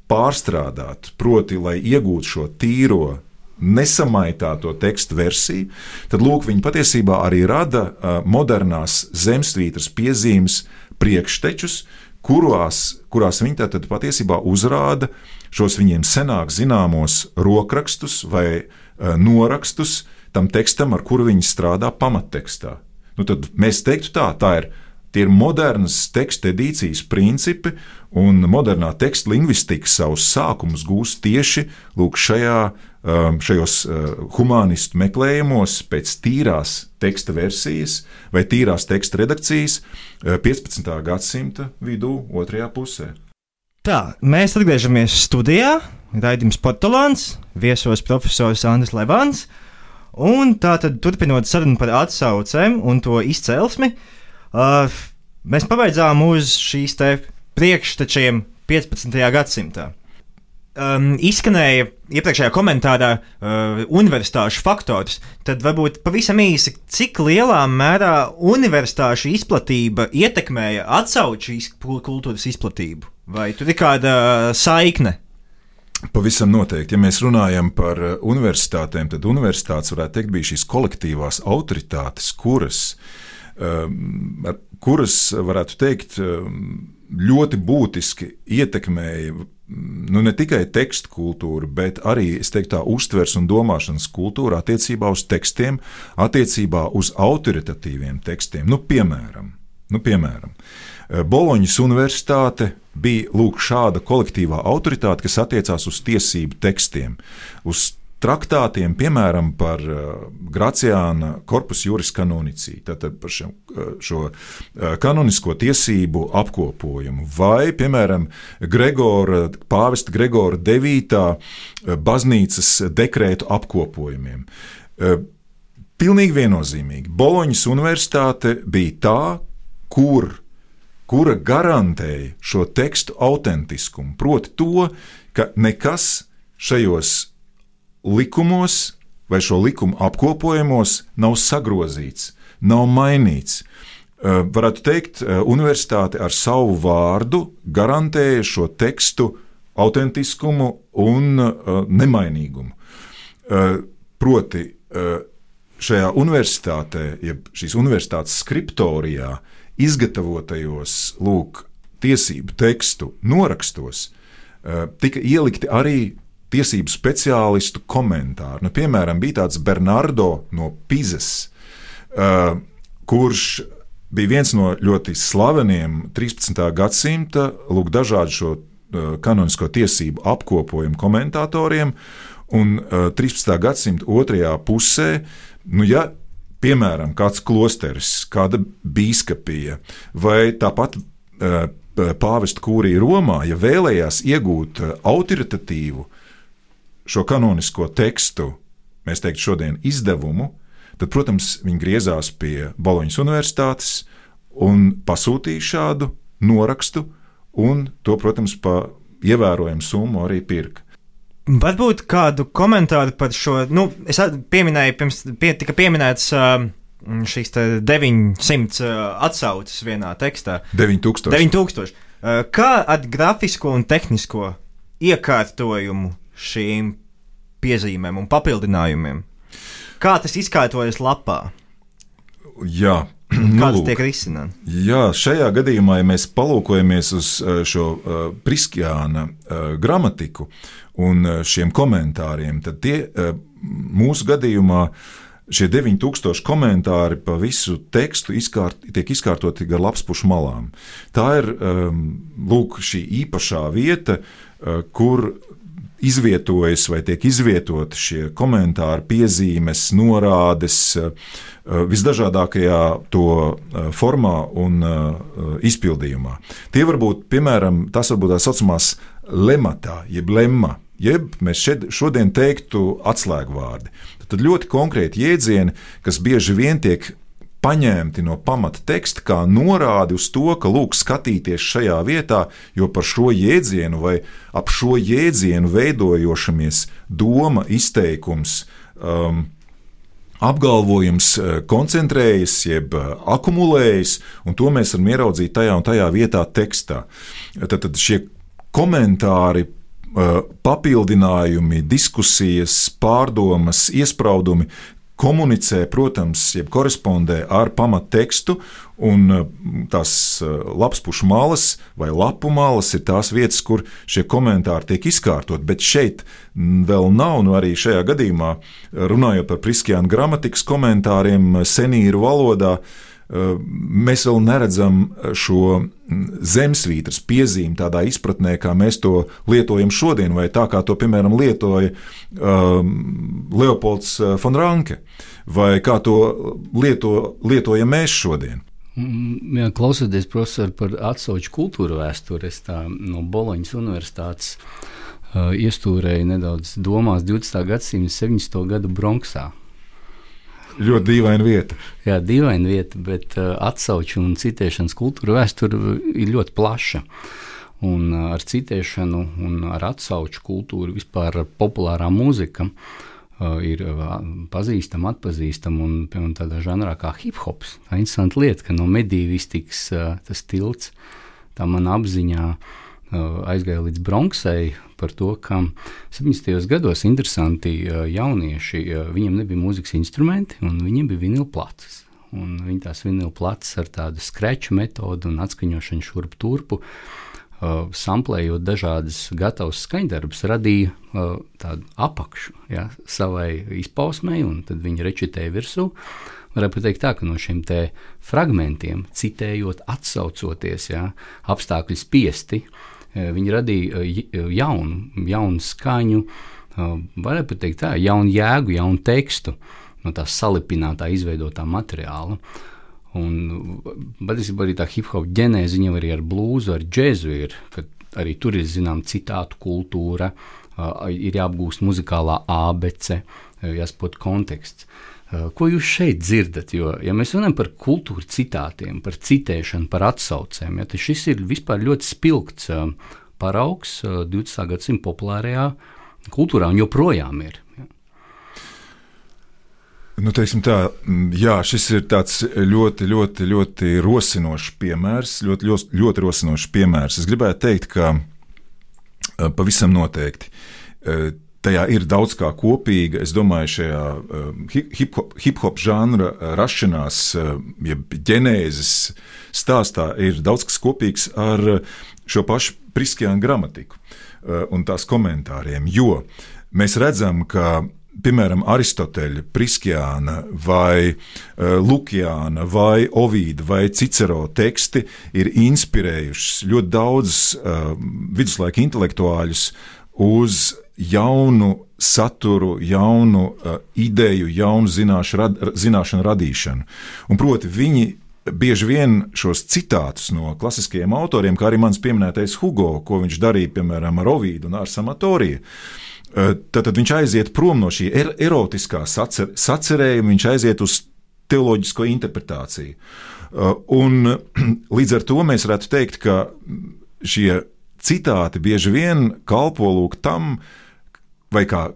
pārstrādāt, proti, lai iegūtu šo tīro nesamaitāto tekstu versiju, tad lūk, viņi patiesībā arī rada uh, modernās zemesvītras piezīmes priekštečus, kurās, kurās viņi tātad patiesībā uzrāda šos viņiem senāk zināmos rokrakstus vai uh, norakstus tam tekstam, ar kuru viņi strādā pamattekstā. Nu, tad mēs teiktu tā, tā ir Tie ir modernas teksta edīcijas principi, un modernā teksta lingvistika savus sākumus gūst tieši šajā, um, šajos uh, humanistu meklējumos pēc tīrās teksta versijas vai tīrās teksta redakcijas 15. Uh, gadsimta vidū, otrajā pusē.
Tā, mēs atgriežamies studijā. Raidījums Portugāns, viesos profesors Andris Levans. Un tā tad turpinot sarunu par atsaucēm un to izcelsmi, uh, mēs pabeidzām uz šīs priekštečiem 15. gadsimtā. Um, izskanēja iepriekšējā komentārā uh, universitāšu faktors, tad varbūt pavisam īsi, cik lielā mērā universitāšu izplatība ietekmēja atsauču kultūras izplatību? Vai tur ir kāda saikne?
Pavisam noteikti. Ja mēs runājam par uh, universitātēm, tad universitātes varētu teikt, bija šīs kolektīvās autoritātes, kuras uh, kuras, varētu teikt, ehm, ļoti būtiski ietekmēja nu, ne tikai tekstu kultūru, bet arī teiktu, tā, uztveres un domāšanas kultūru attiecībā uz tekstiem, attiecībā uz autoritatīviem tekstiem. Nu, piemēram, nu, piemēram eh, Boloņas Universitāte bija lūk, šāda kolektīvā autoritāte, kas attiecās uz tiesību tekstiem, uz traktātiem, piemēram, par uh, Graciāna korpus juris kanonici, tātad par šo, uh, šo uh, kanonisko tiesību apkopojumu, vai, piemēram, Gregora, pāvesta Gregora 9. baznīcas dekrētu apkopojumiem. Pilnīgi viennozīmīgi. Boloņas universitāte bija tā, kur, kura garantēja šo tekstu autentiskumu, proti to, ka nekas šajos likumos vai šo likumu apkopojumos nav sagrozīts, nav mainīts. Varētu teikt, universitāte ar savu vārdu garantēja šo tekstu autentiskumu un nemainīgumu. Proti, šajā universitātē, jeb šīs universitātes skriptorijā, izgatavotajos lūk, tiesību tekstu norakstos, tika ielikti arī tiesību speciālistu komentāru. Nu, piemēram, bija tāds Bernardo no Pizes, uh, kurš bija viens no ļoti slaveniem 13. gadsimta lūk, dažādu šo uh, kanonisko tiesību apkopojumu komentatoriem. Un uh, 13. gadsimta otrajā pusē, nu, ja piemēram kāds klosteris, kāda biskupija vai tāpat uh, pāvesta kūrija Romā, ja vēlējās iegūt uh, autoritatīvu šo kanonisko tekstu, mēs teiktu, šodien izdevumu, tad, protams, viņi griezās pie Boloņas Universitātes un pasūtīja šādu norakstu, un to, protams, pa ievērojamu summu arī pirka.
Varbūt kādu komentāru par šo, nu, es pieminēju, pirms pie, tika pieminēts. Uh, Šīs 900 uh, atsauces vienā tekstā.
9000.
9000. Uh, kā ar grafisko un tehnisko iekārtojumu šīm piezīmēm un papildinājumiem. Kā tas izkārtojas lapā?
Jā,
Kā tas tiek risināts?
Jā, šajā gadījumā, ja mēs palūkojamies uz eh, šo uh, Priskjāna uh, gramatiku un uh, šiem komentāriem, tad tie uh, mūsu gadījumā šie 9000 komentāri pa visu tekstu izkārt, tiek izkārtoti gar lapspušu malām. Tā ir um, lūk, šī īpašā vieta, uh, kur izvietojas vai tiek izvietoti šie komentāri, piezīmes, norādes uh, visdažādākajā to uh, formā un izpildījumā. Tie var būt, piemēram, tas var būt tā saucamās lematā, jeb lemma, jeb mēs šed, šodien teiktu atslēgvārdi. Tad ļoti konkrēti jēdzieni, kas bieži vien tiek paņemti no pamata teksta, kā norādi uz to, ka lūk, skatīties šajā vietā, jo par šo jēdzienu vai ap šo jēdzienu veidojošamies doma, izteikums. Um, apgalvojums uh, koncentrējas, jeb uh, akumulējas, un to mēs varam ieraudzīt tajā un tajā vietā tekstā. Tad, tad šie komentāri Eh, papildinājumi, diskusijas, pārdomas, iespraudumi komunicē, protams, jeb korespondē ar pamattekstu, un eh, tās eh, lapspušu malas vai lapu malas ir tās vietas, kur šie komentāri tiek izkārtot. Bet šeit vēl nav, nu arī šajā gadījumā, runājot par priskajām gramatikas komentāriem, senīru valodā, mēs vēl neredzam šo zemesvītras piezīmi tādā izpratnē, kā mēs to lietojam šodien, vai tā kā to, piemēram, lietoja um, Leopolds Fonranke, vai kā to lieto, lietojam mēs šodien.
Mm, jā, klausoties profesori par atsauču kultūru vēsturi, es tā no Boloņas universitātes uh, iestūrēju nedaudz domās 20. gadsimta 70. gadu Bronksā
Ļoti dīvaina vieta.
Jā, dīvaina vieta, bet uh, atsauču un citēšanas kultūra vēsture ir ļoti plaša. Un uh, ar citēšanu un ar atsauču kultūru vispār populārā mūzika uh, ir pazīstama, atpazīstama un, un tādā žanrā kā hip hops. Tā ir interesanta lieta, ka no medīvistikas tas tilts tā man apziņā aizgāja līdz Bronksai par to, ka 70. gados interesanti jaunieši, viņiem nebija mūzikas instrumenti, un viņiem bija vinila plates. Un viņi tās vinila plates ar tādu skreču metodu un atskaņošanu šurp turpu, uh, samplējot dažādas gatavas skaņdarbus, radīja uh, tādu apakšu ja, savai izpausmei, un tad viņi rečitēja virsū. Varētu teikt, tā, ka no šiem fragmentiem, citējot, atsaucoties, ja, apstākļi spiesti, uh, viņi radīja jaunu, jaunu skaņu, varētu teikt, tā, jaunu jēgu, jaunu tekstu no tā salipinātā, izveidotā materiāla. Un patiesībā arī tā hip hop ģenēze jau arī ar blūzu, ar džēzu ir, ka arī tur ir zināma citātu kultūra, ir jāapgūst muzikālā abece, jāsaprot konteksts. Eh, ko jūs šeit dzirdat? Jo, ja mēs runājam par kultūru citātiem, par citēšanu, par atsaucēm, ja, tad šis ir vispār ļoti spilgts eh, paraugs 20. Eh, gadsimta populārajā kultūrā un joprojām ir. Ja.
Nu, tā, jā, šis ir ļoti, ļoti, ļoti rosinošs piemērs. Ļoti, ļoti, ļoti rosinošs piemērs. Es gribētu teikt, ka pavisam noteikti tajā ir daudz kā kopīga. Es domāju, šajā um, hip-hop hip žanra uh, rašanās, uh, jeb ģenēzes stāstā ir daudz kas kopīgs ar uh, šo pašu priskajānu gramatiku un tās komentāriem. Jo mēs redzam, ka piemēram, Aristoteļa, Priskjāna, vai Lukjāna, vai Ovīda, vai Cicero teksti ir inspirējuši ļoti daudzus viduslaika intelektuāļus uz jaunu saturu, jaunu uh, ideju, jaunu zināšu, rad, zināšanu radīšanu. Un proti, viņi bieži vien šos citātus no klasiskajiem autoriem, kā arī mans pieminētais Hugo, ko viņš darīja piemēram ar Ovīdu un ar Samatoriju. Uh, tad, viņš aiziet prom no šī er, erotiskā sacer, sacerējuma, viņš aiziet uz teoloģisko interpretāciju. Uh, un līdz ar to mēs varētu teikt, ka šie citāti bieži vien kalpo lūk tam, uh, vai kā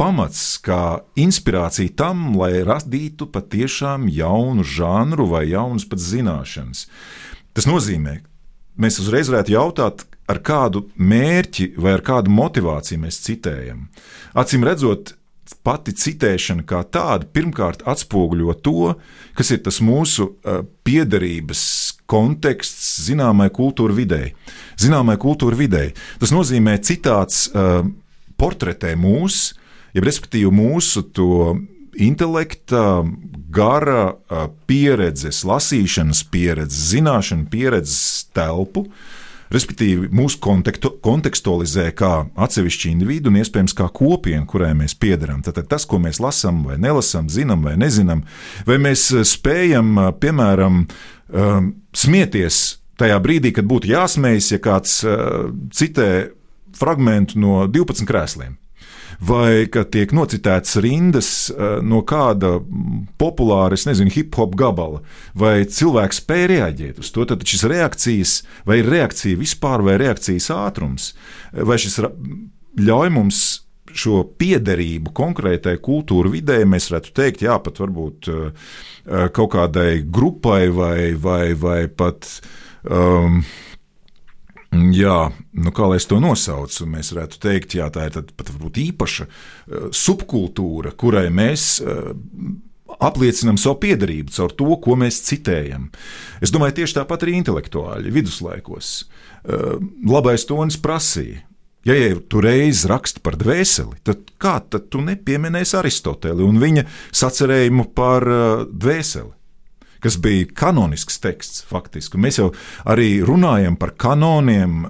pamats, kā inspirācija tam, lai radītu patiešām jaunu žanru vai jaunas pat zināšanas. Tas nozīmē, mēs uzreiz varētu jautāt, ar kādu mērķi vai ar kādu motivāciju mēs citējam. Acīm redzot, pati citēšana kā tāda pirmkārt atspoguļo to, kas ir tas mūsu piederības konteksts zināmai kultūra videi. Zināmai kultūra videi. Tas nozīmē citāts uh, portretē mūs, ja respektīvi mūsu to intelekta, gara pieredzes, lasīšanas pieredzes, zināšanu pieredzes telpu. Respektīvi, mūsu kontekstualizē kā atsevišķi individu un iespējams kā kopienu, kurai mēs piedarām. Tad tas, ko mēs lasām, vai nelasām, zinām vai nezinām, vai mēs spējam, piemēram, smieties tajā brīdī, kad būtu jāsmējas, ja kāds citē fragment no 12 krēsliem. Vai ka tiek nocitētas rindas eh, no kāda populāra, nezinu, hip hop gabala, vai cilvēks spēja reaģēt uz to, tad šis reakcijas, vai ir reakcija vispār, vai reakcijas ātrums, vai šis ļauj mums šo piederību konkrētai kultūra vidē, mēs varētu teikt, jā, pat varbūt uh, kaut kādai grupai vai, vai, vai pat um, jā, nu kā lai es to nosaucu? Mēs varētu teikt, jā, tā ir pat īpaša uh, subkultūra, kurai mēs uh, apliecinām savu piedarību caur to, ko mēs citējam. Es domāju, tieši tāpat arī intelektuāļi viduslaikos. Uh, labais tonis prasīja. Ja jau tu reiz raksti par dvēseli, tad kā tad tu nepieminēsi Aristoteli un viņa sacerējumu par dvēseli? Kas bija kanonisks teksts faktiski. Mēs jau arī runājam par kanoniem,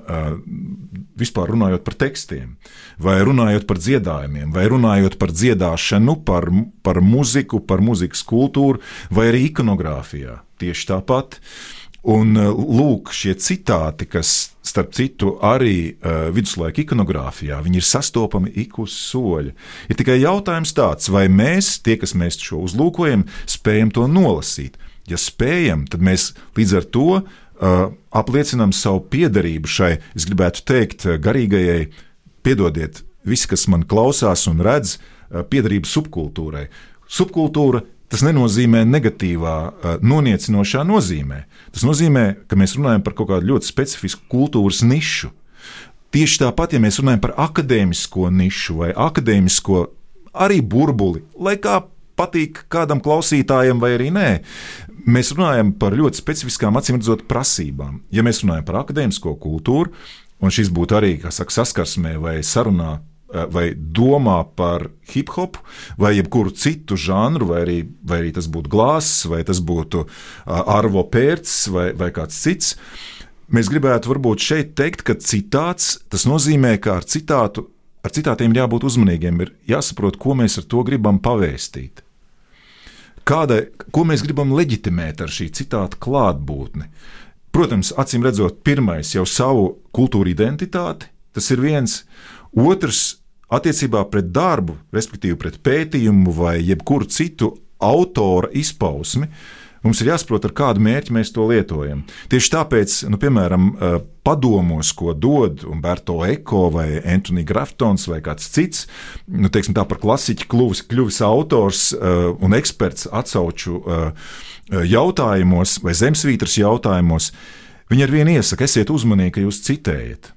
vispār runājot par tekstiem, vai runājot par dziedājumiem, vai runājot par dziedāšanu, par, par muziku, par muzikas kultūru, vai arī ikonogrāfijā. Tieši tāpat. Un lūk, šie citāti, kas, starp citu, arī uh, viduslaika ikonogrāfijā, viņi ir sastopami ik uz soļa. Ir tikai jautājums tāds, vai mēs, tie, kas mēs šo uzlūkojam, spējam to nolasīt. Ja spējam, tad mēs līdz ar to uh, apliecinām savu piederību šai, es gribētu teikt, garīgajai, piedodiet, visi, kas man klausās un redz, uh, piederību subkultūrai. Subkultūra Tas nenozīmē negatīvā, uh, noniecinošā nozīmē. Tas nozīmē, ka mēs runājam par kaut kādu ļoti specifisku kultūras nišu. Tieši tāpat, ja mēs runājam par akadēmisko nišu vai akadēmisko arī burbuli, lai kā patīk kādam klausītājam vai arī nē, mēs runājam par ļoti specifiskām, acīm redzot, prasībām. Ja mēs runājam par akadēmisko kultūru, un šis būtu arī saka, saskarsmē vai sarunā. Eh, vai domā par hip hop, vai jebkuru citu žanru, vai arī, vai arī tas būtu glāzes, vai tas būtu uh, arvo pērts, vai, vai kāds cits. Mēs gribētu varbūt šeit teikt, ka citāts nozīmē, ka ar citātu ar citātiem ir jābūt uzmanīgiem, ir jāsaprot, ko mēs ar to gribam pavēstīt. Kādai, ko mēs gribam leģitimēt ar šī citāta klātbūtni? Protams, acīm redzot, pirmais jau savu kultūra identitāti, tas ir viens. Otrs, attiecībā pret darbu, respektīvi pret pētījumu vai jebkuru citu autora izpausmi, uh, Mums ir jāsaprot, ar kādu mērķi mēs to lietojam. Tieši tāpēc, nu, piemēram, padomos, ko dod Umberto Eko vai Antoni Graftons vai kāds cits, nu, teiksim, tā par klasiķu kļuvis, kļuvis autors un eksperts atsauču jautājumos vai zemesvītras jautājumos, viņi ar vienu iesaka, esiet uzmanīgi, ka jūs citējat.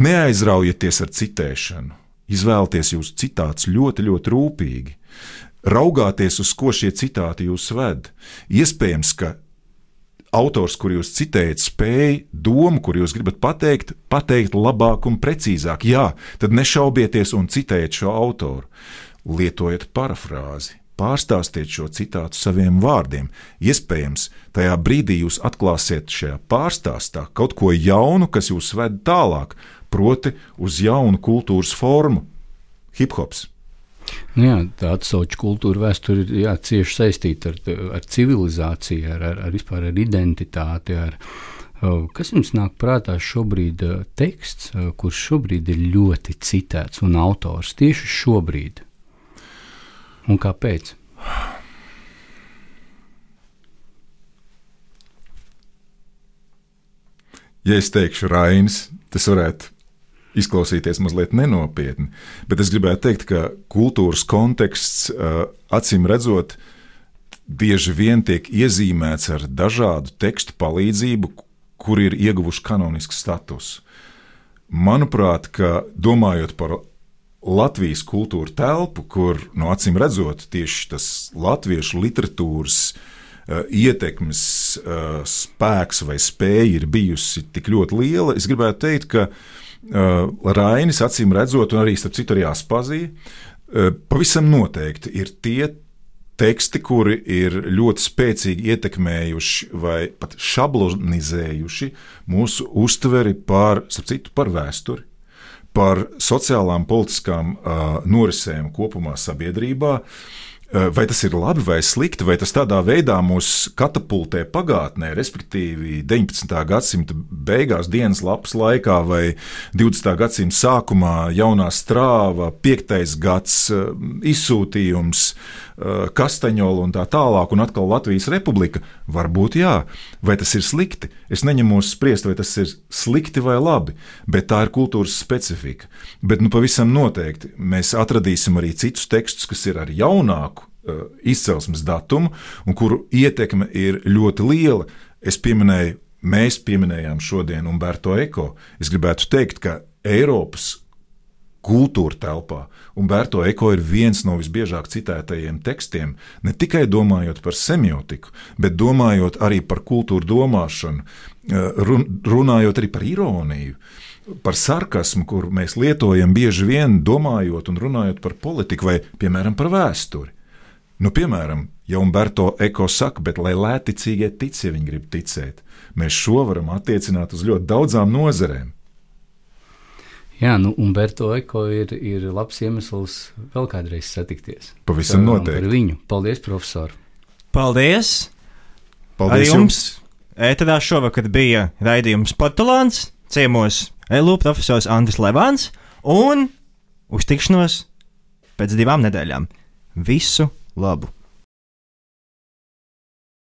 Neaizraujieties ar citēšanu. Izvēlieties jūs citātus ļoti, ļoti rūpīgi raugāties, uz ko šie citāti jūs ved. Iespējams, ka autors, kur jūs citējat, spēj domu, kur jūs gribat pateikt, pateikt labāk un precīzāk. Jā, tad nešaubieties un citējiet šo autoru. Lietojiet parafrāzi. Pārstāstiet šo citātu saviem vārdiem. Iespējams, tajā brīdī jūs atklāsiet šajā pārstāstā kaut ko jaunu, kas jūs ved tālāk, proti, uz jaunu kultūras formu - hip hops.
Nu jā, tā atsauču kultūra vēsture ir jā, cieši saistīta ar, ar civilizāciju, ar, ar, ar vispār ar identitāti. Ar, kas jums nāk prātā šobrīd teksts, kurš šobrīd ir ļoti citēts un autors tieši šobrīd? Un kāpēc?
Ja es teikšu Rainis, tas varētu izklausīties mazliet nenopietni, bet es gribētu teikt, ka kultūras konteksts acīm redzot, bieži vien tiek iezīmēts ar dažādu tekstu palīdzību, kur ir ieguvuši kanonisku statusu. Manuprāt, ka domājot par Latvijas kultūra telpu, kur no nu, acīm redzot tieši tas latviešu literatūras uh, ietekmes uh, spēks vai spēja ir bijusi tik ļoti liela, es gribētu teikt, ka uh, Rainis, acīm redzot, un arī starp citu arī Aspazija, pavisam noteikti ir tie teksti, kuri ir ļoti spēcīgi ietekmējuši vai pat šablonizējuši mūsu uztveri par, citu, par vēsturi, par sociālām, politiskām uh, norisēm kopumā sabiedrībā. Eh, vai tas ir labi vai slikti, vai tas tādā veidā mūs katapultē pagātnē, respektīvi 19. gadsimta beigās, dienas lapas laikā vai 20. gadsimta sākumā, jaunā strāva, 5. gads, eh, izsūtījums, eh, Kastaņola un tā tālāk, un atkal Latvijas republika. Varbūt jā, vai tas ir slikti? Es neņemos spriest, vai tas ir slikti vai labi, bet tā ir kultūras specifika. Bet nu, pavisam noteikti mēs atradīsim arī citus tekstus, kas ir ar jaunāku izcelsmes datumu, un kuru ietekme ir ļoti liela. Es pieminēju, mēs pieminējām šodien Umberto Eko. Es gribētu teikt, ka Eiropas kultūra telpā. Umberto Eko ir viens no visbiežāk citētajiem tekstiem, ne tikai domājot par semiotiku, bet domājot arī par kultūru domāšanu, uh, runājot arī par ironiju. Par sarkasmu, kur mēs lietojam bieži vien domājot un runājot par politiku vai, piemēram, par vēsturi. Nu, piemēram, ja Umberto Eko saka, bet lai lētticīgie tic, ja viņi grib ticēt, mēs šo varam attiecināt uz ļoti daudzām nozarēm.
Jā, nu, Umberto Eko ir, ir labs iemesls vēl kādreiz satikties.
Pavisam noteikti.
Par viņu. Paldies, profesor!
Paldies!
Paldies
Arī jums! Ēterā šovakar bija raidījums Portugāns, ciemos Elu profesors Andris Levāns un uz tikšanos pēc divām nedēļām. Visu Love.